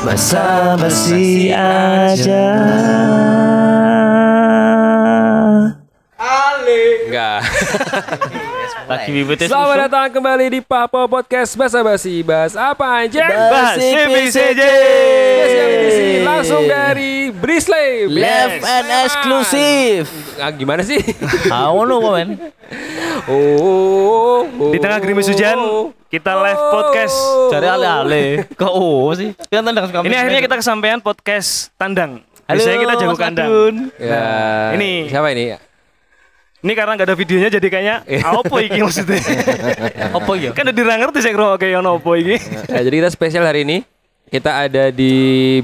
Basa-basi aja. Enggak. Lagi bibitnya Selamat datang kembali di Papo Podcast Basa Basi. Bahas apa aja? Bahas CPCJ. Spesial edisi langsung dari Brisley. Live and exclusive Ah, gimana sih? Aku nu komen Oh, oh, Di tengah gerimis hujan, kita live podcast. Cari ale-ale Kok oh sih Kan tendang suka Ini akhirnya kita kesampaian podcast tandang. Halo, Biasanya kita jago kandang. Ya, ini- siapa ini? Ini karena nggak ada videonya jadi kayaknya apa iki maksudnya? Apa ya kan udah ngerti sih kalau kayak ono apa iki. Ya, jadi kita spesial hari ini. Kita ada di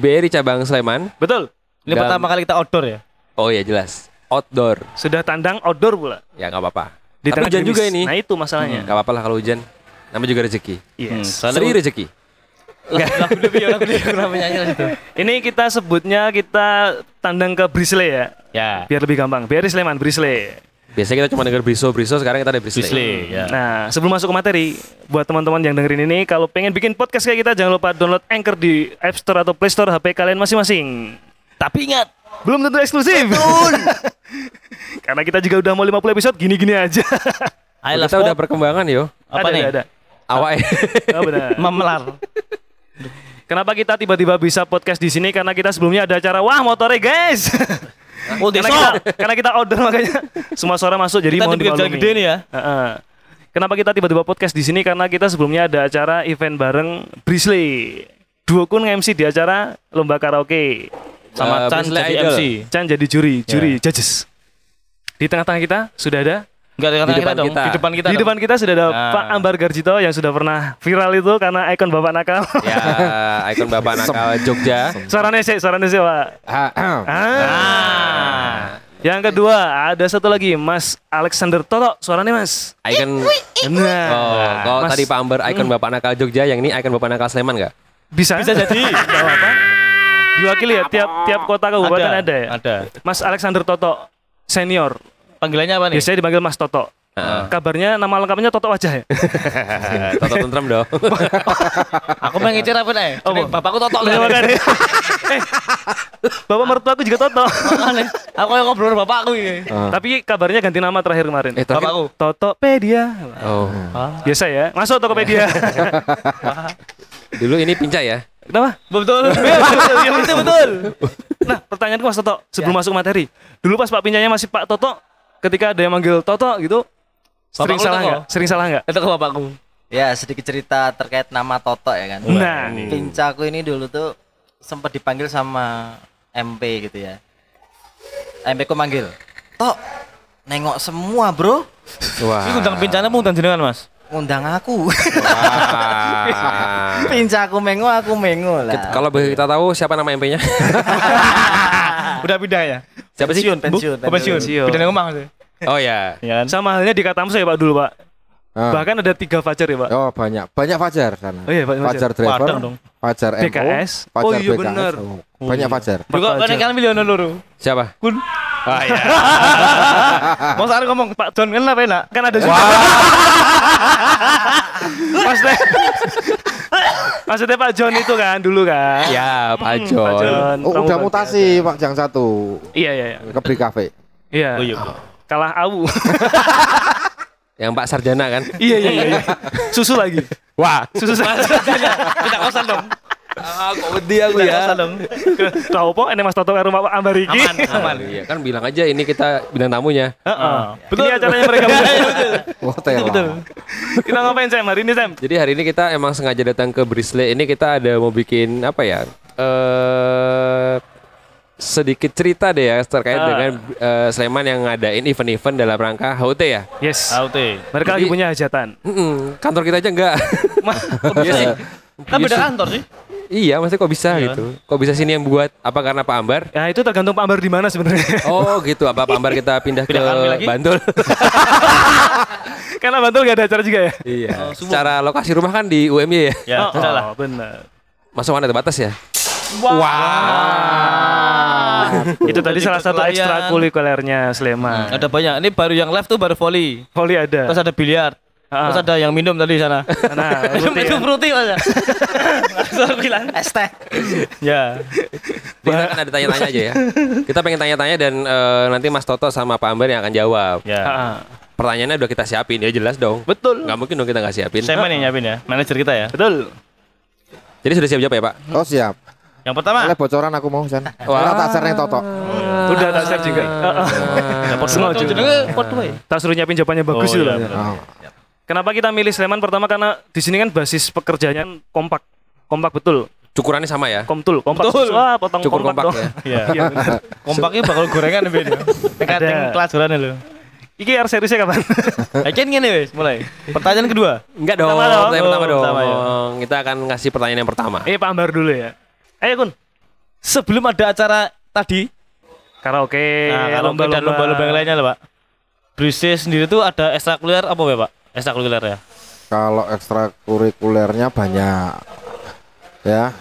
BRI cabang Sleman. Betul. Ini Gam- pertama kali kita outdoor ya Oh ya jelas. Outdoor. Sudah tandang outdoor pula. Ya nggak apa-apa. Di Tapi tengah hujan juga ini. Nah itu masalahnya. Nggak apa-apa lah kalau hujan. Namanya juga rezeki. Yes. Seri rezeki. Lagu kenapa nyanyi lah itu Ini kita sebutnya kita tandang ke Brisley ya. Ya Biar lebih gampang. BRI Sleman Brisley. Biasanya kita cuma denger Briso, Briso. Sekarang kita ada Brisley. Bisle ya Nah, sebelum masuk ke materi, buat teman-teman yang dengerin ini, kalau pengen bikin podcast kayak kita, jangan lupa download Anchor di App Store atau Play Store HP kalian masing-masing. Tapi ingat Belum tentu eksklusif. Karena kita juga udah mau 50 episode, gini-gini aja. I love kita udah perkembangan yo. Apa ada, nih? Ada, ada. Awak Oh, benar. Memelar Kenapa kita tiba-tiba bisa podcast di sini? Karena kita sebelumnya ada acara wah motornya guys. Oh karena desa kita karena kita order makanya semua suara masuk jadi Kita mohon dimaklumi. gede nih ya Heeh. Kenapa kita tiba-tiba podcast di sini? Karena kita sebelumnya ada acara event bareng Brisley. Duo kun MC di acara lomba karaoke. Sama Eh, Chan Bisle jadi Idol. MC Chan jadi juri, juri judges. Di tengah-tengah kita sudah ada Enggak ada Di kata kita depan dong kita. Di depan kita di dong. depan kita sudah ada Nah. Pak Ambar Garjito yang sudah pernah viral itu karena ikon bapak nakal. ya ikon bapak nakal Jogja. suaranya sih, suaranya sih Pak. Ah. Yang kedua ada satu lagi Mas Alexander Toto, suaranya Mas. Icon Nah, Oh, kalau Mas, tadi Pak Amber ikon bapak nakal Jogja, yang ini ikon bapak nakal Sleman nggak? bisa Bisa jadi Nggak apa-apa. Diwakili ya tiap tiap kota kabupaten ada, ya. Ada Mas Alexander Toto senior. Panggilannya apa nih? Biasanya dipanggil Mas Toto. Kabarnya nama lengkapnya Toto wajah ya. Toto tentrem dong. Aku pengen ngecer apa nih? Oh, Bapakku totok Lah, makanya. eh, bapak mertuaku juga Toto. Aku yang ngobrol bapakku ini Tapi kabarnya ganti nama terakhir kemarin. Eh, terakhir- Bapakku Totopedia. Oh, Biasa ya. Masuk Tokopedia. dulu ini pincah ya. Kenapa? Betul betul betul Nah, pertanyaanku Mas Toto sebelum masuk materi. Dulu pas Pak Pincanya masih Pak Toto, ketika ada yang manggil Toto gitu, sering Bapakku salah nggak? Sering salah nggak? Itu ke bapakku Ya sedikit cerita terkait nama Toto ya kan. Nah, Pincaku ini dulu tuh sempat dipanggil sama MP gitu ya. MP ku manggil, Tok, nengok semua bro, Wah. Ini undang bencana mau undang jenengan mas ngundang aku. Wah. Pincaku mengo, aku mengo lah. Kalau boleh kita tahu siapa nama MP-nya? Udah pindah ya? Siapa sih? pensiun, pensiun, Oh, pensiun Pensiun. Pindah rumah sih Oh ya. Iya kan? sama halnya di Katamso ya Pak dulu Pak. Ah. Bahkan ada tiga Fajar ya Pak. Oh banyak, banyak Fajar sana. Oh iya, banyak Fajar. Fajar driver, Padang dong. Fajar MO, BKS. Fajar Oh iya, BKS, bener. oh, Banyak Fajar. Juga kan kalian milih loro Siapa? Kun Oh iya. Mau sekarang ngomong Pak John kan apa enak? Kan ada juga. Maksudnya, maksudnya Pak John itu kan dulu kan. Ya, Pak Pak John. John. Oh udah mutasi Pak Jang satu Iya iya iya. ke Bri Cafe. Iya. Oh iya Kalah Awu. Yang Pak Sarjana kan? iya iya iya. Susu lagi. Wah. Susu saja. Kita kosan dong Ah, kok wedi aku ya. Tahu po ini Mas Toto karo Pak Ambar iki. Aman aman Iya kan bilang aja ini kita bintang tamunya. Heeh. Ini acaranya mereka berdua. Wah tela. Kita ngapain Sam hari ini Sam? Jadi hari ini kita emang sengaja datang ke Brisley. Ini kita ada mau bikin apa ya? Eh sedikit cerita deh ya terkait Ah. dengan eh, Sleman yang ngadain event-event dalam rangka HUT ya. Yes. AUT Mereka lagi Jadi- punya hajatan. Mm-mm, kantor kita aja enggak. Mah, Iya sih. Kan beda kantor sih Iya, maksudnya kok bisa gitu? Kok bisa sini yang buat? Apa karena Pak Ambar? Ya itu tergantung Pak Ambar di mana sebenarnya. Oh gitu, apa Pak Ambar kita pindah ke Pindah kami lagi? Bantul? Karena Bantul gak ada acara juga ya. iya. Secara lokasi rumah kan di UMY ya? Ya, oh, lah. oh, benar. Masuk mana terbatas ya? Itu tadi salah satu ekstrakurikulernya Sleman. Ada banyak. Ini baru yang live tuh baru volley. Volley ada. Terus ada biliar. Ah. Terus ada yang minum tadi di sana. Nah, Minum rutin. itu fruity mas ya. Langsung bilang. Es teh. Ya. Jadi kita kan ada tanya-tanya aja ya. Kita pengen tanya-tanya dan eh, nanti Mas Toto sama Pak Ambar yang akan jawab. Ya. Ah, Pertanyaannya udah kita siapin ya jelas dong. Betul. Nggak mungkin dong kita nggak siapin. Saya yang nyiapin ya. Manajer kita ya. Betul. Jadi sudah siap jawab ya Pak? Oh siap. Yang pertama. Oleh bocoran aku mau San. Wah. Tak share yang Toto. Udah tak share juga. Dapat Semua semua juga. Tak suruh nyiapin jawabannya bagus Oh, itu iya, loh. benar. Oh. Kenapa kita milih Sleman pertama karena di sini kan basis pekerjaannya kompak. Kompak betul. Cukurannya sama ya? Komtul, kompak. Betul. Wah, potong Cukur kompak dong. ya. Iya. Iya. Kompaknya bakal gorengan beda. Tekating Ada. kelajuran lho. Iki R seriesnya kapan? Akhirnya gini wes mulai. Pertanyaan kedua. Enggak dong, Pertama dong. pertanyaan pertama Oh, dong. pertama ya. Kita akan ngasih pertanyaan yang pertama. Ini Pak Ambar dulu ya. Ayo Kun. Sebelum ada acara tadi, Karaoke, nah, kalau dan lomba-lomba yang lainnya lah pak. Brise sendiri tuh ada ekstrakurikuler apa ya pak? Ekstrakurikuler ya. Kalau ekstrakurikulernya banyak. Ya.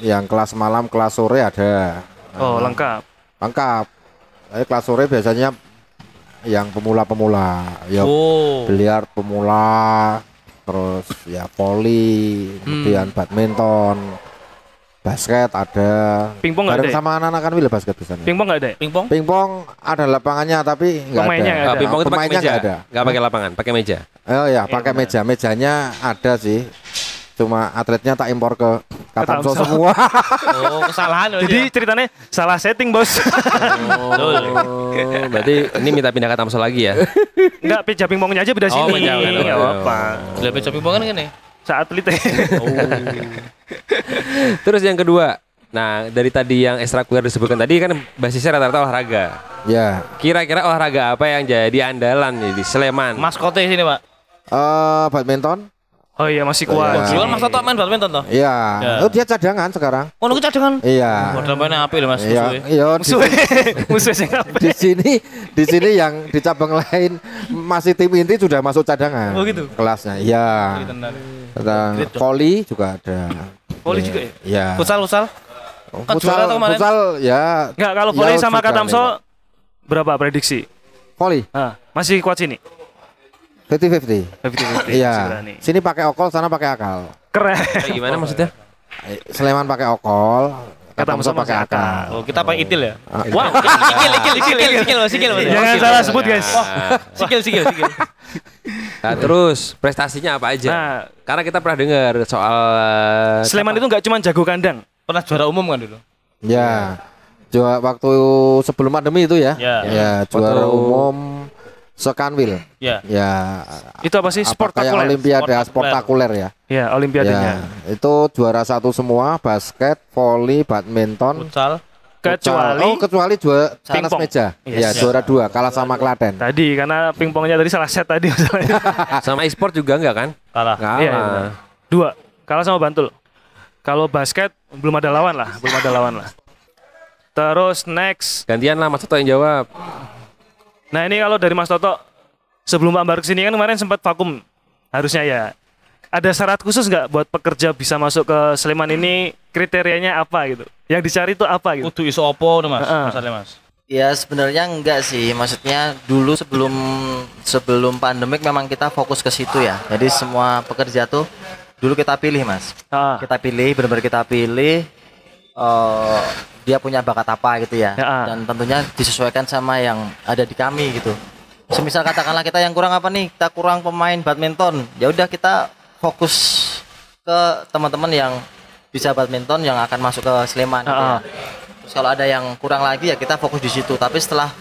Yang kelas malam, kelas sore ada. Oh, lengkap. Lengkap. Tapi kelas sore biasanya yang pemula-pemula. Ya Oh. biliar pemula, terus ya voli, kemudian badminton, basket ada. Pingpong nggak Bareng ada ya? sama anak-anak kan wila basket di sana. Pingpong nggak ada ya? Pingpong? Pingpong ada lapangannya tapi nggak ada. Nah, pingpong itu pakai Pemainnya meja. nggak ada. Nggak pakai lapangan, pakai meja. Oh ya, pakai meja. Mejanya ada sih. Cuma atletnya tak impor ke Katamso Katamso. semua. Oh kesalahan loh Jadi ceritanya salah setting bos. Oh, berarti ini minta pindah ke Tamso lagi ya? Enggak, meja pingpongnya aja beda Oh, sini. meja, meja, Nggak meja. apa-apa. dia. Lebih pingpong kan gini. Saat atletnya. Terus yang kedua, nah dari tadi yang ekstrakurikuler disebutkan tadi kan basisnya rata-rata olahraga. ya. Kira-kira olahraga apa yang jadi andalan nih di Sleman? Maskote sini pak. Eh badminton? Oh iya masih Oh, kuat. iya. Dulu kan Mas Toto main badminton toh. Iya. Ya. Oh dia cadangan sekarang. Oh nunggu cadangan. Iya. Modal mainnya api loh mas. Iya, musuhnya. iya di, Musuh musuh sih di sini di sini yang di cabang lain masih tim inti sudah masuk cadangan. Oh, gitu? Kelasnya. Iya. Volley juga ada. Volley Iya. juga ya? Iya. Futsal futsal. Kan Futsal, juara tuh kemarin. futsal ya. Enggak, kalau volley ya sama sudah Katamso berapa prediksi? Volley Ah, masih kuat sini. 50-50. 50-50. Iya. Sini pakai okol, sana pakai akal. Keren. Kayak gimana maksudnya? Eh, Sleman pakai okol, Katamso Katamso pakai akal. Oh kita pakai itil ya. Ah, Wow. Sikil sikil sikil sikil sikil mas. Jangan Sikil. salah sebut guys. Sikil sikil sikil. Nah, terus prestasinya apa aja? Nah. Karena kita pernah dengar soal eh, Sleman itu nggak cuma jago kandang. Pernah juara umum kan dulu. Ya. Juara waktu sebelum pandemi itu ya. Ya. Ya, juara umum Sekanwil. Ya. Ya. Itu apa sih? Sportakuler. kayak olimpiade Sportakuler. sportakuler ya. Ya, olimpiadenya. Ya, itu juara satu semua, basket, volley, badminton, Futsal. Kecuali Oh, kecuali juara tenis Pingpong. meja. Yes. Ya, juara dua kalah sama Klaten. tadi karena pingpongnya tadi salah set tadi masalahnya. sama e-sport juga enggak kan? Kalah. Kalah. Iya, iya, benar. Dua. Kalah sama Bantul. Kalau basket belum ada lawan lah, belum ada lawan lah. Terus next. Gantian lah Mas Toto yang jawab. Nah, ini kalau dari Mas Toto sebelum Pak Ambar ke sini kan kemarin sempat vakum. Harusnya ya. Ada syarat khusus nggak buat pekerja bisa masuk ke Sleman ini kriterianya apa gitu? Yang dicari itu apa gitu? Kudu iso opo nih mas. Heeh. Masalahnya mas. Ya sebenarnya enggak sih, maksudnya dulu sebelum sebelum pandemik memang kita fokus ke situ ya. Jadi semua pekerja tuh dulu kita pilih mas, Ah, kita pilih benar-benar kita pilih eh, dia punya bakat apa gitu ya, Ya, ah. dan tentunya disesuaikan sama yang ada di kami gitu. Semisal katakanlah kita yang kurang apa nih, kita kurang pemain badminton, ya udah kita fokus ke teman-teman yang bisa badminton yang akan masuk ke Sleman. gitu Ah, ah. ya. Terus kalau ada yang kurang lagi ya kita fokus di situ. Tapi setelah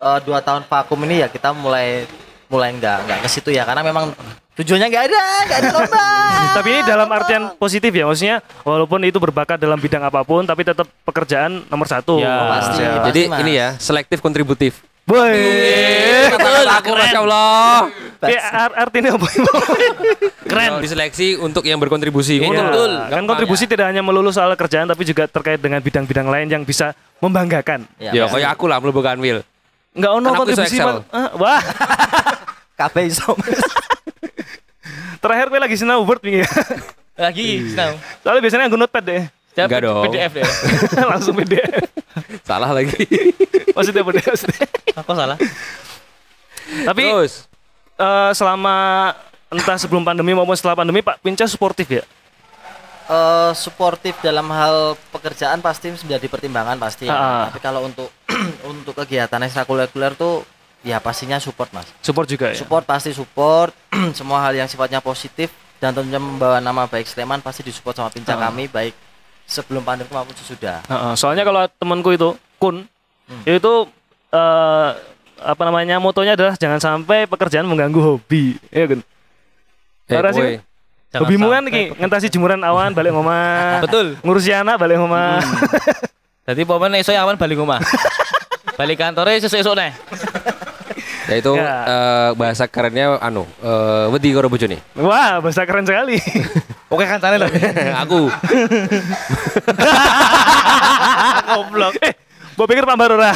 eh, dua tahun vakum ini ya kita mulai mulai nggak nggak ke situ ya karena memang tujuannya nggak ada nggak ada lomba. Tapi ini dalam artian positif ya, maksudnya walaupun itu berbakat dalam bidang apa pun, tapi tetap pekerjaan nomor satu. Ya, Oh, pasti. ya. Jadi Mas. ini ya, selektif kontributif. Boy. Kata-kata aku Masya Allah. Ar- artinya apa? Keren. Diseleksi untuk yang berkontribusi. Iya, betul. Kan kontribusi tidak hanya melulu soal kerjaan tapi juga terkait dengan bidang-bidang lain yang bisa membanggakan. Ya, kayak aku lah melebukan Will. Enggak ono Kan kontribusi. Ah, wah, kabeh iso terakhir gue lagi sinau Word nih ya. Lagi, senang. Soalnya biasanya aku notepad deh. Siap, Enggak dong. PDF deh. Langsung PDF. Salah lagi. Maksudnya PDF. maksudnya. Aku salah. Tapi Terus. eh, selama entah sebelum pandemi maupun setelah pandemi Pak Pinca suportif ya? Eh, suportif dalam hal pekerjaan pasti menjadi pertimbangan pasti ya. Ah. tapi kalau untuk untuk kegiatan ekstrakurikuler tuh ya pastinya support mas Support juga ya? support pasti support semua hal yang sifatnya positif dan tentunya membawa nama baik Sleman pasti disupport sama pincang Ah. kami baik sebelum pandemi maupun sesudah Heeh, soalnya kalau temanku itu Kun Hmm. itu eh, apa namanya motonya adalah jangan sampai pekerjaan mengganggu hobi ya kan Eh, Ora sih? hobimu kan iki ngentasi jemuran awan balik rumah Betul. ngurusi anak balik rumah Jadi pemain esok awan balik rumah. balik kantornya sesuk-esuk nih. Ya itu Ya. eh, bahasa kerennya anu, eh wedi karo bojone. wah bahasa keren sekali Oke kantornya loh. aku. goblok eh gua pikir Pak Barora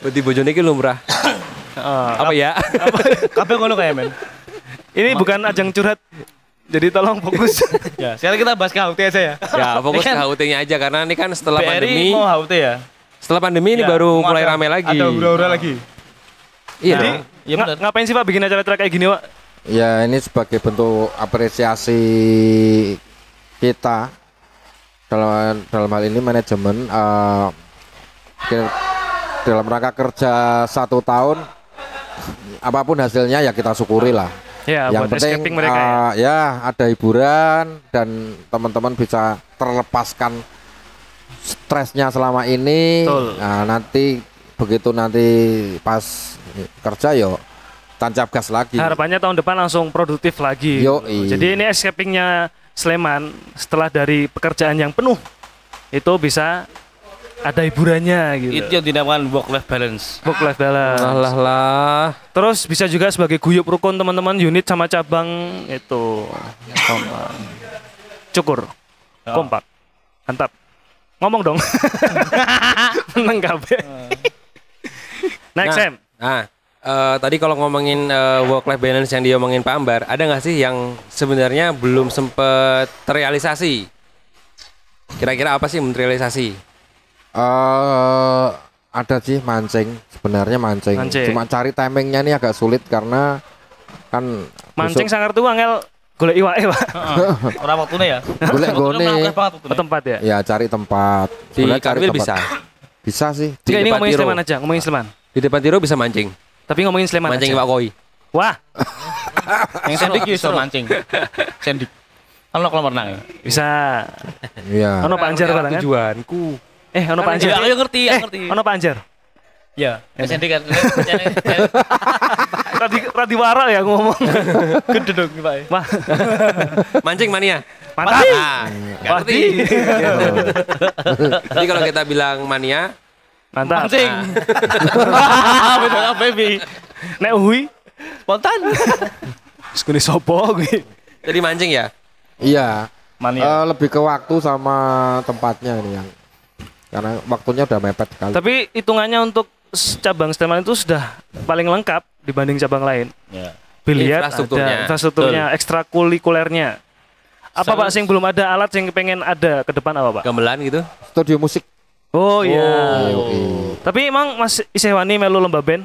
Wedi bojone iki lumrah. Apa ya? Kabeh ngono kayak men. ini bukan ajang curhat jadi tolong fokus Ya, sekarang kita bahas ke HUT aja ya. ya, fokus Ini ke kan HUT-nya aja karena ini kan setelah BRI pandemi, mau HUT ya. setelah pandemi ini Ya, baru mau mulai ada- rame lagi. Ada hura-hura lagi. Iya. Jadi, Iya nga- benar. ngapain sih Pak bikin acara-acara kayak gini Pak Ya ini sebagai bentuk apresiasi kita dalam dalam hal ini manajemen eh, ke- dalam rangka kerja satu tahun apa pun hasilnya ya kita syukuri lah. Ya Yang buat penting escaping mereka ya. eh, ya ada hiburan dan teman-teman bisa terlepaskan stresnya selama ini. Betul. Nah, nanti begitu nanti pas kerja yo tancap gas lagi. Harapannya tahun depan langsung produktif lagi. Yoi. Jadi ini escapingnya Sleman setelah dari pekerjaan yang penuh itu bisa ada hiburannya gitu. Itu yang dinamakan work life balance. Work life balance. Alah lah. Terus bisa juga sebagai guyup rukun teman-teman unit sama cabang itu kompak. Cukur. Kompak. Mantap. Ngomong dong. Menang kabeh. Next Nah, Sam. Nah, eh, tadi kalau ngomongin work life balance yang diomongin Pak Ambar, ada nggak sih yang sebenarnya belum sempet terrealisasi? Kira-kira apa sih yang terrealisasi? Eh ada sih mancing, sebenarnya mancing. Mancing. Cuma cari timingnya ini agak sulit karena kan Mancing besok sangar tuh angel golek iwake, Pak. Orang waktunya ya. golek gone. Tempat ya. Ya cari tempat. Di tempat. bisa. Bisa sih. Di Jika ini ngomongin Tiro. Sleman aja, ngomongin Sleman. Di depan Tiro bisa mancing. Tapi ngomongin Sleman mancing. Pak Koi. Wah, Yang sendik iso mancing. Sendik. Kan lo kolam renang ya. bisa. Iya. Ono Pak Anjar barengan. Tujuanku. Eh, ono Pak Anjar. Ya, ayo ngerti, Eh, ya ngerti. ono Pak Anjar. Ya, yang sendik kan. Radi radi wara ya ngomong. Gede dong Pak. Wah, Mancing mania. mantap. Ah, nggak ngerti. Jadi kalau kita bilang mania, Mantap. Mancing. Beda apa baby? Nek uhui, Spontan. sekuni sopo kuwi. jadi mancing ya. Iya. Mania. Eh, lebih ke waktu sama tempatnya ini yang karena waktunya udah mepet sekali. Tapi hitungannya untuk cabang Sleman itu sudah paling lengkap dibanding cabang lain. Ya. Biliar Infrastrukturnya. ada, infrastrukturnya, ekstrakurikulernya. Apa Pak sing belum ada alat yang pengen ada ke depan apa Pak? Gamelan gitu. Studio musik. Oh iya. Yoi. Tapi emang Mas Isewani melu lomba band?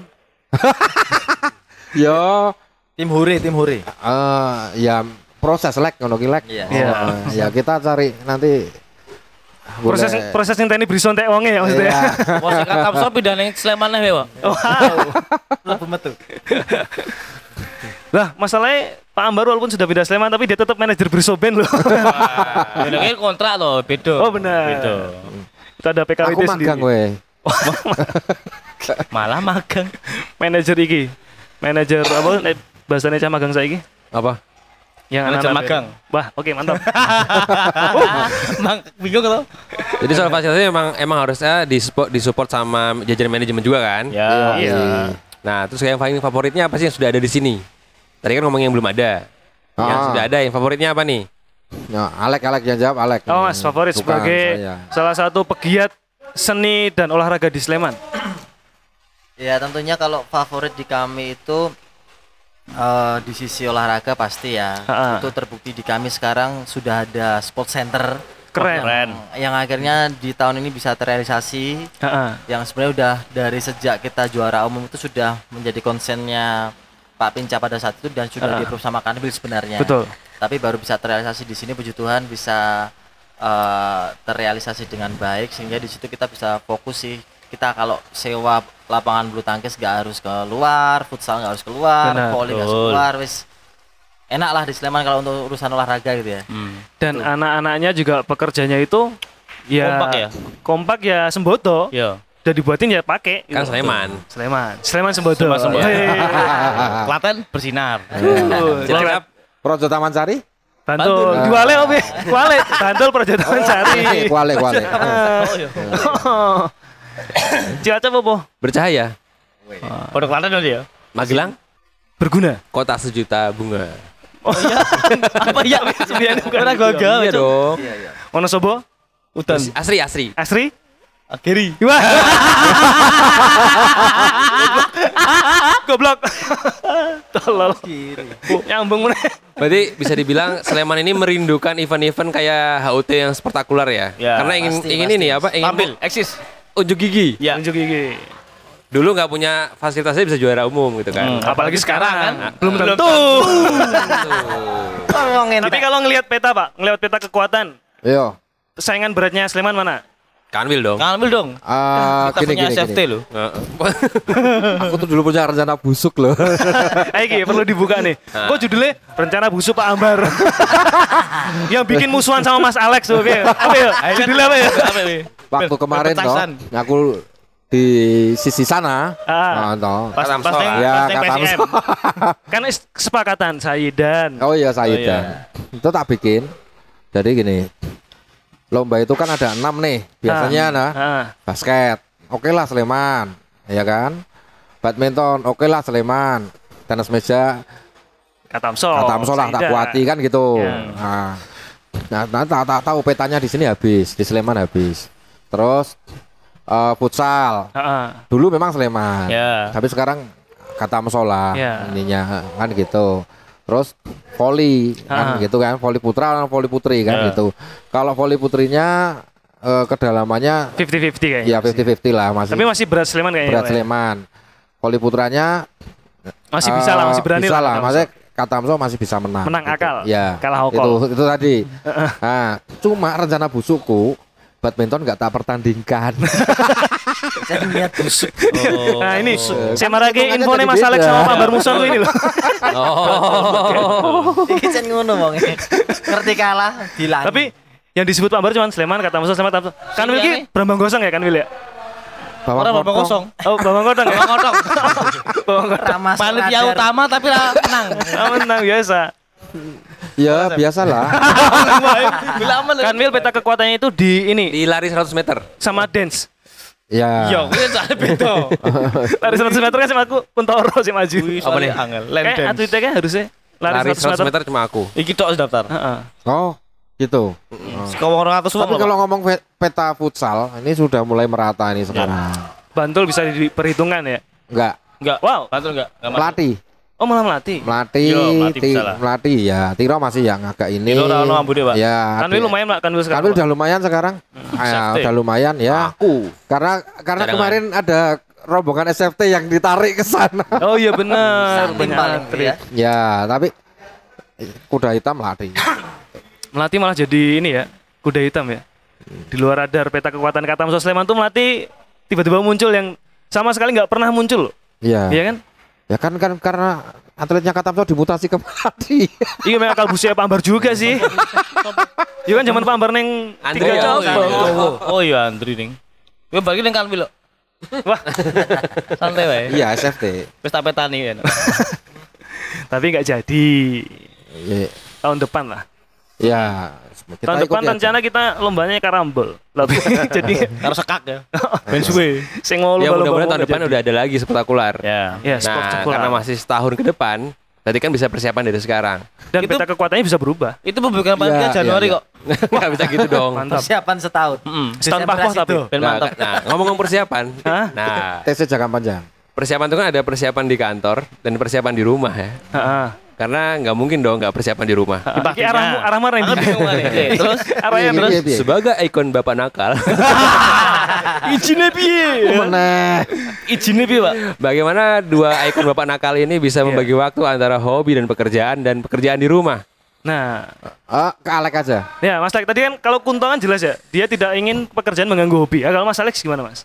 Yo, tim huri tim huri eh ya proses lek ngono ki lek. Iya. Iya. Oh, ya kita cari nanti Proses boleh- proses yang tadi beri sontek wonge ya maksudnya. Wah, kata so pindah ning Sleman nih, Pak. Wow. lebu metu Lah, masalahnya Pak Ambar walaupun sudah pindah Sleman tapi dia tetap manajer Briso Band loh. Ini kan kontrak loh, beda. Oh benar. Beda. Itu ada PKWT Aku sendiri. magang weh. Malah magang. Manajer iki. Manajer apa nek bahasane cah magang saiki? Apa? Yang anak-anak magang. Wah, oke mantap. Bang, bingung kalau. Jadi soal fasilitasnya emang emang harusnya disupport, disupport sama jajaran manajemen juga kan? Ya. Iya. Nah, terus yang paling favoritnya apa sih yang sudah ada di sini? Tadi kan ngomong yang belum ada. Yang Ah. sudah ada, yang favoritnya apa nih? Ya, Alek Alek yang jawab Alek. Oh, Mas favorit Bukan sebagai saya. salah satu pegiat seni dan olahraga di Sleman. Ya tentunya kalau favorit di kami itu eh, di sisi olahraga pasti ya. Ha-ha. Itu terbukti di kami sekarang sudah ada sport center. Keren. Keren. Yang akhirnya di tahun ini bisa terrealisasi. Heeh. Yang sebenarnya udah dari sejak kita juara umum itu sudah menjadi konsennya Pak Pinca pada saat itu dan sudah Ha-ha. di sama Kanwil sebenarnya. Betul. Tapi baru bisa terrealisasi di sini puji Tuhan bisa eh, terrealisasi dengan baik sehingga di situ kita bisa fokus sih. Kita kalau sewa lapangan bulu tangkis gak harus keluar, futsal gak harus keluar, Benar. volley gak harus keluar, wis enak lah di Sleman kalau untuk urusan olahraga gitu ya. Dan anak-anaknya juga pekerjanya itu ya Kompak ya? kompak ya sembodo. Iya. Udah dibuatin ya pakai. Kan gitu. Sleman. Sleman. Sleman sembodo. Sleman Sembodo. Hei. Klaten bersinar. Uh, Kira-kira Projo Taman Sari? Bantul. Di Wale Om ya. Wale. Bantul Perjodohan Sari. Kuale Kuale. Iya. Cilacap apa? bercahaya. Pada Klaten nanti ya. Magelang, Berguna. kota sejuta bunga. Oh iya. Apa ya? Sebenarnya bukan. Ora gagal. Iya dong. Wonosobo? Udan. Asri, asri. Asri? Akhiri. Wah. Goblok. Tolol. Nyambung meneh. Berarti bisa dibilang Sleman ini merindukan event-event kayak HUT yang spektakuler ya. Ya, Karena ingin pasti, ingin pasti, ini apa? Ingin Tampil, eksis. Unjuk gigi. Ya. Tunjuk gigi. Dulu nggak punya fasilitasnya bisa juara umum gitu kan. Hmm, Apalagi sekarang kan belum Belum tentu. Ngomongin Tapi kalau ngelihat peta, Pak, ngelihat peta kekuatan, Yo. saingan beratnya Sleman mana? Kanwil dong. Ngambil dong. Ah, Kita gini punya gini SFT gini. loh. Aku tuh dulu punya rencana busuk loh. Ayo perlu dibuka nih. Kok judulnya rencana busuk Pak Ambar. Yang bikin musuhan sama Mas Alex tuh. Oke. Apa ya? Judulnya apa ya? Apa ini? Waktu kemarin toh, Petasan. aku di sisi sana. Ah. Ah, toh. Pas Katamso pas Ya, pas Katamso. PSM. Kan kesepakatan Sayidan. Oh iya Oh saya iya. Itu tak bikin. Jadi gini. Lomba itu kan ada enam nih. Biasanya nah Ah. basket. Oke lah Sleman, ya kan? Badminton, oke lah Sleman. Tenis meja, Katamso. kata lah tak Sayidan. kuati kan gitu. Ya. Nah, nah, nah tak, tak tahu petanya di sini habis, di Sleman habis. Terus eh, futsal, Ah, ah. dulu memang Sleman, Ya. tapi sekarang kata lah Ya. ininya kan gitu. Terus voli Ah. kan gitu kan, voli putra dan voli putri kan Ya. gitu. Kalau voli putrinya eh, kedalamannya 50-50 kayaknya. ya 50-50 lah masih Tapi masih berat Sleman kayaknya. berat ya? Sleman. Voli putranya Masih bisa lah, eh, masih berani bisa lah. lah. Katamso. Maksudnya Katamso masih bisa menang. Menang akal, Ya. kalah hokol. Itu itu tadi. nah, cuma rencana busukku badminton nggak tak pertandingkan. saya niat busuk. Oh. Nah ini saya Kan marake hitungannya infonya Mas Alex sama Pak Barmuson tuh ini loh. Iki jan ngono wong. Ngerti kalah dilanjut. Tapi yang disebut Pak Bar cuma Sleman, Katamso, Sleman, Katamso. Kan Wil ki Brambang Gosong ya kan Wil ya? Bawang Orang potong. kosong. Oh, Bambang Kodong ya? Bang Kodok. Bambang Kodong. Panitia utama tapi lah menang. Menang biasa. Ya, biasalah. Kan Wil peta kekuatannya itu di ini Di lari 100 meter. sama dance. ya. Yo, kuwi soalnya beda. Lari 100 meter kan sama aku Kuntoro sih maju. Kuwi soalnya angel. Land Kayak atletnya kan harusnya lari, Lari 100 meter. meter cuma aku. Iki tok daftar. Heeh. Oh, gitu. Kau orang atas Tapi kalau ngomong pe- peta futsal, ini sudah mulai merata ini sekarang. Bantul bisa diperhitungkan ya. Enggak, enggak. Wow. Bantul enggak? Enggak pelatih. Oh malah melatih. Melatih, Yo, melatih ti- bisa lah. melatih ya. Tiro masih yang agak ini. Tiro ono ambune, Pak. Ya. Kan Wil lumayan Pak, kan Wil sekarang. Kan Pak. udah lumayan sekarang. Ya, udah lumayan ya. Aku. Karena karena Cadangan. kemarin ada rombongan SFT yang ditarik ke sana. Oh iya benar. Banyak atlet. ya. ya, tapi kuda hitam melatih. Melatih malah jadi ini ya, kuda hitam ya. Di luar radar peta kekuatan Katamso Sleman tuh melatih tiba-tiba muncul yang sama sekali nggak pernah muncul. Iya. Iya kan? Ya kan kan karena atletnya Katamso dimutasi ke melatih. Iya memang akal busia Pak Ambar juga sih. Iya kan zaman Pak Ambar neng Andri tiga ya. Oh, oh iya Andri ning. Gue bagi ning Kanwil. kok. Wah, Santai wae. Iya, SFT. Wis tak petani ya. tapi nggak jadi. Ya, tahun depan lah. Ya, kita tahun depan ikuti aja. rencana kita lombanya karambol. Lah, Jadi Harus sekak ya. Ben suwe. sing mau Ya mudah-mudahan tahun depan jadi. udah ada lagi spektakular. Ya. Ya, Nah, karena masih setahun ke depan, berarti kan bisa persiapan dari sekarang. Dan Itu- peta kekuatannya bisa berubah. Itu pembukaan Iya, panitia Januari iya, kok. Nggak bisa gitu dong. Mantap. Persiapan setahun. Setahun pahpoh tapi. Ben Nah, mantap. nah, ngomong-ngomong persiapan. Hah? Nah, TC jangka panjang. persiapan itu kan ada persiapan di kantor dan persiapan di rumah ya. Heeh. Karena nggak mungkin dong nggak persiapan di rumah. Iki arahmu arah mana ini? Terus Arahnya Iya, terus iya, iya. Sebagai ikon bapak nakal, izinnya piye? Mana? Izinnya piye, Pak? bagaimana dua ikon bapak nakal ini bisa membagi waktu antara hobi dan pekerjaan dan pekerjaan di rumah? Nah, Ah, ke Alek aja. ya Mas Alex tadi kan kalau kuntongan jelas ya, dia tidak ingin pekerjaan mengganggu hobi. Ya, kalau Mas Alex gimana Mas?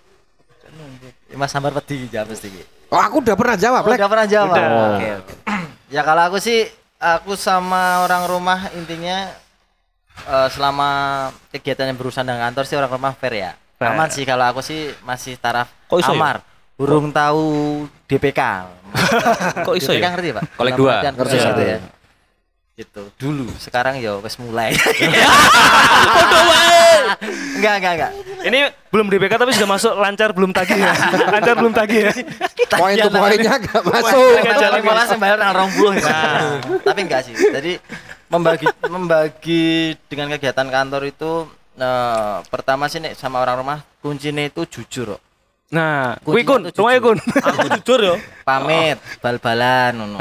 Mas Sambar peti jawab mesti. Oh, aku udah pernah jawab, Oh, udah pernah jawab. Oke, oke. Ya kalau aku sih aku sama orang rumah intinya eh, selama kegiatan yang berurusan dengan kantor sih orang rumah fair ya. Fair. Aman sih kalau aku sih masih taraf Kok iso ya? amar. Burung tahu DPK. Kok iso DPK ya? ngerti, Pak? Kolek dua. Ngerti, khusus ngerti. itu ya. Gitu. Dulu, sekarang ya wes mulai. enggak, enggak, enggak. Ini belum DPK tapi sudah masuk lancar belum tagih ya. lancar belum tagih ya. Poin tuh poinnya gak masuk. Jalan. malah sembayar tanggal rong puluh nah, tapi enggak sih jadi membagi membagi dengan kegiatan kantor itu eh, pertama sih nek sama orang rumah kuncinya itu jujur kok. Nah, kuwi kun, rumahnya kun. Aku jujur yo. pamit bal-balan ngono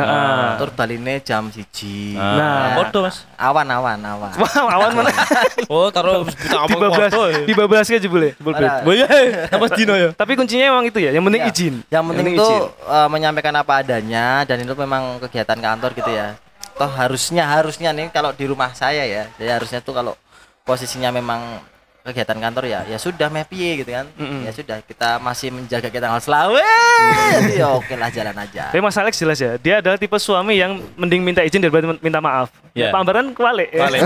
tur baline jam siji Nah. Podo, Mas. awan awan awan Wah, awan mana? Oh, taruh kita Di ngomong bablas, foto ya. di bablas ke jebule. jebul Parah. bet. Boy, apa dino ya? Tapi kuncinya emang itu ya, yang penting Ya. izin. yang penting tuh eh, menyampaikan apa adanya dan itu memang kegiatan kantor gitu ya toh harusnya harusnya nih kalau di rumah saya ya jadi harusnya tuh kalau posisinya memang kegiatan kantor ya ya sudah mepi gitu kan Mm-mm. ya sudah kita masih menjaga kita tanggal selawe ya oke lah jalan aja Tapi Mas Alex jelas ya, dia adalah tipe suami yang mending minta izin daripada minta maaf. Ya. Pak Ambaran kebalik. ya. Balik.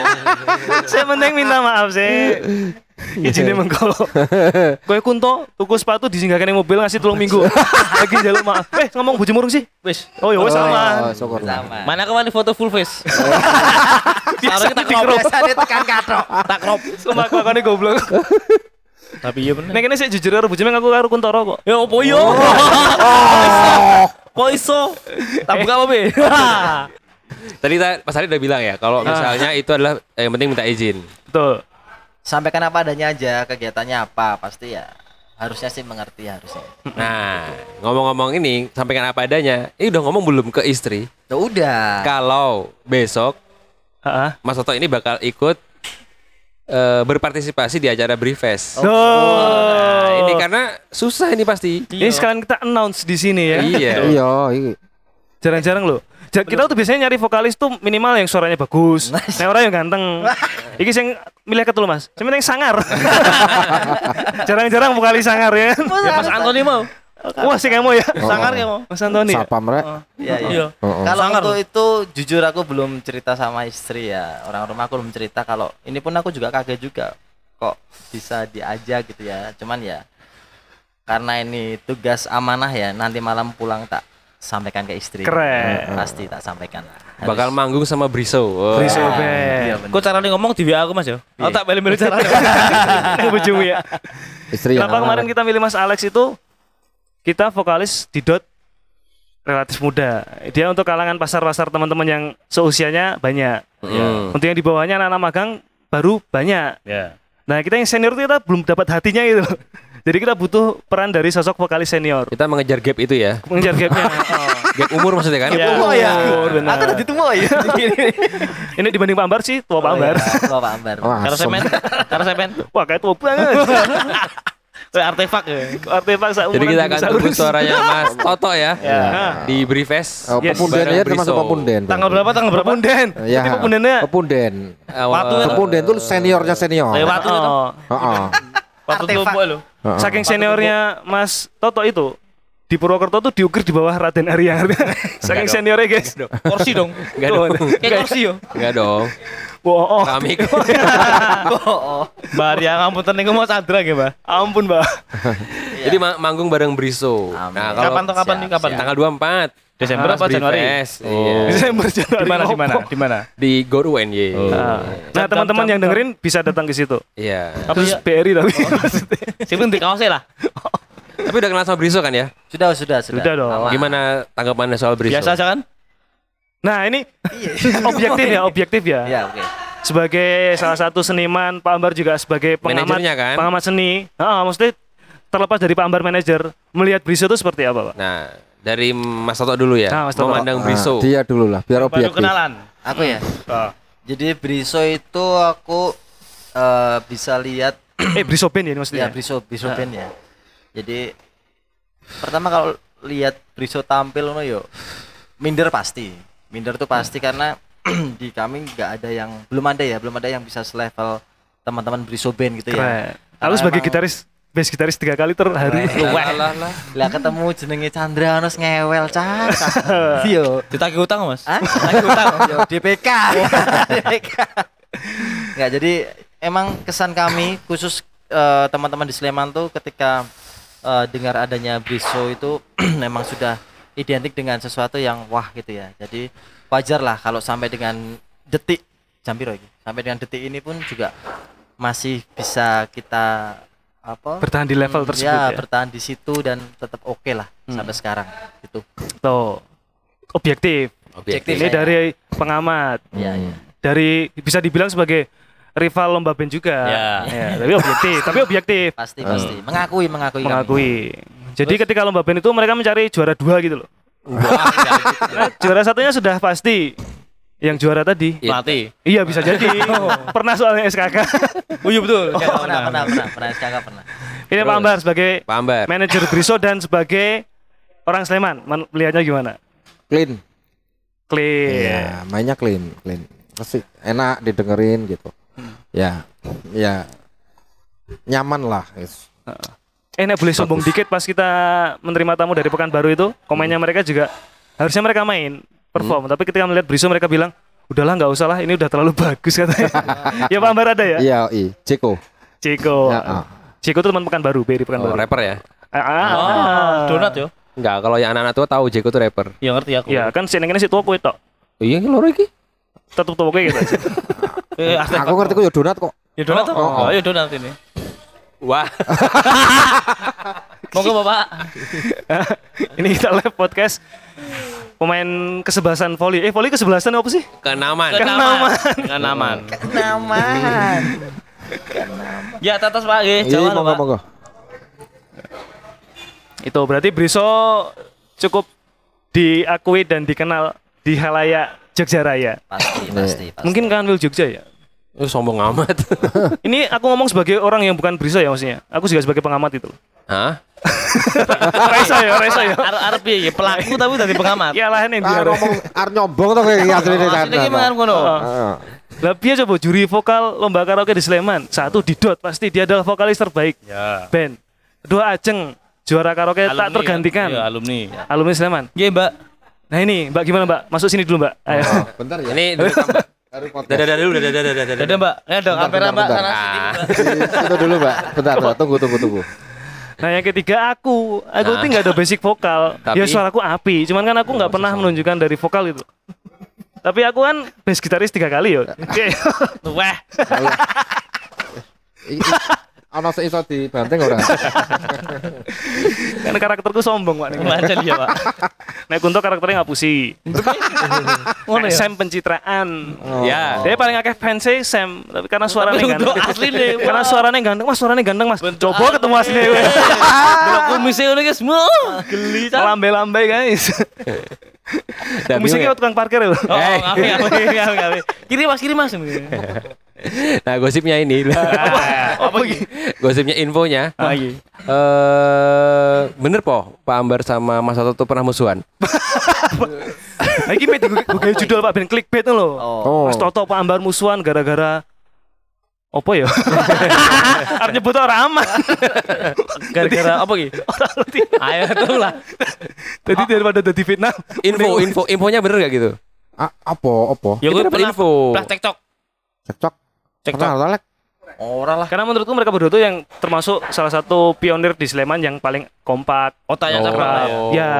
saya mending minta maaf saya. Izinnya mengko. Kowe kunto tuku sepatu disinggahkan di mobil ngasih tolong minggu. Lagi jaluk maaf. Eh ngomong bojo murung sih. Wis. Oh ya wes Oh, sama. syukur. sama Mana kemarin foto full face? Biasa kita di crop. crop. biasanya tekan katok Tak crop. Sumpah kelakuannya goblok. Tapi iya bener. Nek kene sik jujur karo bojone aku karo kuntoro kok. Ya opo yo? Kok iso? Tak buka apa, Be? Tadi ta- Mas Ali udah bilang ya, kalau misalnya itu adalah eh, yang penting minta izin. Betul. Sampaikan apa adanya aja kegiatannya apa pasti ya harusnya sih mengerti harusnya Nah, ngomong-ngomong ini, sampaikan apa adanya. Ini udah ngomong belum ke istri. ya udah Kalau besok Heeh. Mas Toto ini bakal ikut eh, berpartisipasi di acara Briefest. Oh. Nah, ini karena susah ini pasti. Ini sekalian kita announce di sini ya. Iya. Iya. Jarang-jarang loh. Ja- Kita tuh biasanya nyari vokalis tuh minimal yang suaranya bagus, yang orang yang ganteng. Iki sing milih ketul mas, yang penting sangar. Jarang-jarang vokalis sangar ya. Ya Mas Antoni mau. Wah sih kamu ya. Sangar ya mau. Mas Antoni. ya? Sapam rek. Iya, iya. Iya. Oh, oh. Kalau Sangar. untuk itu jujur aku belum cerita sama istri ya. Orang rumah aku belum cerita kalau ini pun aku juga kaget juga kok bisa diajak gitu ya. Cuman ya karena ini tugas amanah ya. Nanti malam pulang tak sampaikan ke istri. Keren. Pasti tak sampaikan. Harus. Bakal manggung sama Briso. Wah. Briso Iya, Band. bener. Kok caranya ngomong di WA aku, Mas ya? Aku tak beli-beli caranya. Bojomu ya. Istri yang Kenapa kemarin kita milih Mas Alex itu? Kita vokalis di dot relatif muda. Dia untuk kalangan pasar-pasar teman-teman yang seusianya banyak. Hmm. Untuk yang di bawahnya anak-anak magang baru banyak. Ya. Nah kita yang senior itu kita belum dapat hatinya gitu. loh. Jadi kita butuh peran dari sosok vokalis senior. Kita mengejar gap itu ya. Mengejar gapnya. Oh. Gap umur maksudnya kan? Ya, Tua ya. umur, benar. Aku tadi tua ya. Ini dibanding Pak Ambar sih tua Pak Ambar. Tua Pak Ambar. Asem. semen. Karo semen. Wah kayak tua banget. Kayak artefak ya. Artefak seumuran Jadi kita akan tunggu suaranya Mas Toto ya. Ya. Di Briefest. Oh, Yes. pepunden ya termasuk pepunden. Tanggal berapa? Tanggal berapa? Pepunden. Ya. Pepundennya. Pepunden. Waktu itu. Pepunden itu seniornya senior. Eh, waktu itu. Heeh. Artefak. lo. Saking seniornya Mas Toto itu di Purwokerto tuh diukir di bawah Raden Arya. Saking dong. seniornya guys. Kursi dong. Enggak dong. Kayak kursi yo. Enggak dong. Bohong. Kami Oh, Mbak Arya ngapunten niku mau sadra nggih, Mbak. Ampun, Mbak. Jadi ma- manggung bareng Briso. Amin. Nah, kalau Kapan tuh kapan nih kapan? tanggal 24 Desember Pas apa Januari? Brifest, Oh. iya. Desember Januari. Di mana di mana? Di mana? di Gor UNY. Oh. Nah, nah, teman-teman yang dengerin bisa datang ke situ. Iya. Terus ya? BRI tapi. Sipun di kaosnya lah. Tapi udah kenal sama Briso kan ya? Sudah, sudah, sudah. Sudah dong. Aman. Gimana tanggapannya soal Briso? Biasa aja kan? Nah, ini objektif ya, objektif ya. Iya, oke. Sebagai salah satu seniman, Pak Ambar juga sebagai pengamat kan? pengamat seni. Ah, maksudnya terlepas dari Pak Ambar manajer, melihat Briso itu seperti apa, Pak? Nah, dari Mas Toto dulu ya. Nah, Mas Toto. Memandang Ah, Briso. dia dulu lah, biar Baru objektif. kenalan. Aku ya. Oh. Jadi Briso itu aku eh, bisa lihat Eh, Briso Band ya ini ya maksudnya. Briso Briso band ya. Jadi pertama kalau lihat Briso tampil no yo minder pasti. Minder tuh pasti karena di kami nggak ada yang belum ada ya, belum ada yang bisa selevel teman-teman Briso band gitu ya. Keren. Aku Karena sebagai emang- gitaris, bass gitaris tiga kali terharu. Lah, lah, ketemu jenenge Chandra terus ngewel cah. cah. Yo. Ditagih utang Mas. Hah? Ditagih utang. Yo, DPK. DPK. Nggak, jadi emang kesan kami khusus eh, teman-teman di Sleman tuh ketika eh, dengar adanya Briso itu memang sudah identik dengan sesuatu yang wah gitu ya. Jadi wajar lah kalau sampai dengan detik jam piro iki? Sampai dengan detik ini pun juga masih bisa kita apa? Bertahan di level tersebut ya, ya. bertahan di situ dan tetap oke lah sampai sekarang gitu. Tuh. Objektif. Objektif. Ini Saya- dari pengamat. Iya, iya. Dari bisa dibilang sebagai rival lomba band juga. Ya. Ya, tapi objektif, tapi objektif. Pasti pasti mengakui mengakui kami. mengakui. Jadi ketika lomba band itu mereka mencari juara dua gitu loh. Nah, juara satunya sudah pasti. Yang juara tadi. Iya. Mati. Iya bisa jadi. Pernah soalnya SKK. Oh iya betul. Oh, pernah, pernah, pernah, pernah, SKK pernah. Ini Pak Terus. Ambar sebagai Pak Ambar. manajer Briso dan sebagai orang Sleman. Melihatnya gimana? Clean. Clear. Iya, mainnya clean, clean. Pasti enak didengerin gitu. Ya, ya nyaman lah. guys. Eh, nek boleh sombong dikit pas kita menerima tamu dari Pekanbaru itu, komennya mereka juga harusnya mereka main perform, tapi ketika melihat Briso mereka bilang, udahlah nggak usah lah, ini udah terlalu bagus katanya. ya Pak Ambar ada ya? Iya, i, Ceko. Ciko. Ya, ah. Ciko itu teman Pekanbaru, Beri Oh, Pekanbaru. rapper ya? Ah, ah, Oh, ah. donat yo. Enggak, kalau yang anak-anak tua tahu Jeko tuh rapper. Ya ngerti aku. Ya kan sini si tua kue tok. Oh, iya, loro iki. Tetep tua kue gitu. Eh, arti- Aku ngerti kok ya donat kok. Ya donat tuh. Oh, oh. Oh, ya donat ini. Wah, Monggo Bapak. ini kita live podcast pemain kesebelasan volley. Eh volley kesebelasan apa sih? kenaman. Kenaman. Kenaman. Naman. Ya tetes Pak nggih, Iya, Jawa monggo monggo. Itu berarti Briso cukup diakui dan dikenal di halayak Jogja Raya. Pasti, pasti, pasti. Mungkin kan Will Jogja ya. Lu sombong amat. Ini aku ngomong sebagai orang yang bukan Briso ya maksudnya. Aku juga sebagai pengamat itu. Hah? Resa ya, Resa ya. Arep piye? Pelaku tapi dari pengamat. Ya lah ini Ah, biar. ngomong arep nyombong to kayak asline Asline iki mangan ngono. Heeh. Lah piye coba juri vokal lomba karaoke di Sleman? Satu di dot pasti dia adalah vokalis terbaik Ya. band. Kedua Ajeng juara karaoke tak Alumni tergantikan. ya. Iya, alumni. Alumni Sleman. Nggih, Mbak. Nah ini Mbak gimana Mbak? Masuk sini dulu Mbak. Ayo. Bentar ya. Ini dulu. Dadah dadah dulu, dadah dadah dadah. Dadah, Mbak. Eh, dong kamera, Mbak. Sana sini. Itu dulu, Mbak. Bentar, bentar. Tunggu, tunggu, tunggu. Nah yang ketiga aku, aku Nah. tuh nggak ada basic vokal. Tapi- Ya suaraku api, cuman kan aku nggak pernah menunjukkan dari vokal itu. Tapi aku kan bass gitaris tiga kali ya. Oke. Wah. Ana sik iso dibanting ora? kan karakterku sombong pak. Lancar ya, Pak. Nah Kunto karakternya ngapusi. Ngono ya. Sam pencitraan. Ya. Dia paling akeh fans Sam, tapi karena suaranya ganteng. asli deh, karena suaranya ganteng, mas suaranya ganteng mas. Coba ketemu asli. Delok kumisnya ngono guys. Geli ta. Lambai-lambai guys. Dan Musiknya bingung tukang parkir ya. Oh, ngapi, ngapi, ngapi. Kiri Mas, kiri Mas. Nah, gosipnya ini. Apa iki? Gosipnya infonya. Eh, bener po, Pak Ambar sama Mas Toto tuh pernah musuhan. Nah, ini gue gue judul Pak Ben clickbait tuh loh. Oh. Mas Toto Pak Ambar musuhan gara-gara apa ya? Arep nyebut orang aman. Gara-gara apa? Orang ngerti. Ayo tuh lah. Jadi daripada jadi fitnah. Info, info, infonya bener gak gitu? Ah, apa? Apa? Ya Itu gue pernah info. pernah cekcok. Cekcok. Lek? Ora lah. Karena menurutku mereka berdua tuh yang termasuk salah satu pionir di Sleman yang paling kompak. Otaknya lah ya. Oh, Ya.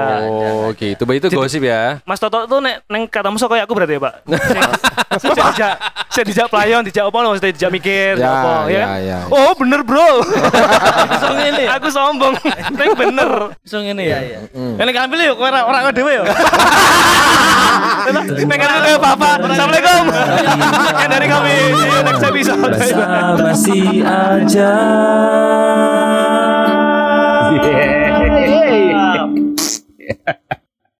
gitu. Bah, Itu gosip ya. Mas Toto tuh nek neng kata musuh kayak aku berarti ya, Pak. Saya dijak, saya dijak pelayan, dijak apa loh, maksudnya dijak mikir, Ya, apa, ya, kan? ya. Oh, bener, Bro. Ya. aku sombong. Neng bener. Iso ngene ya. Ini kan pilih yuk orang orang dhewe yuk. Neng kan kayak Bapak. Assalamualaikum. Sekian dari kami. See you next episode. Basi aja Yeah. yeah.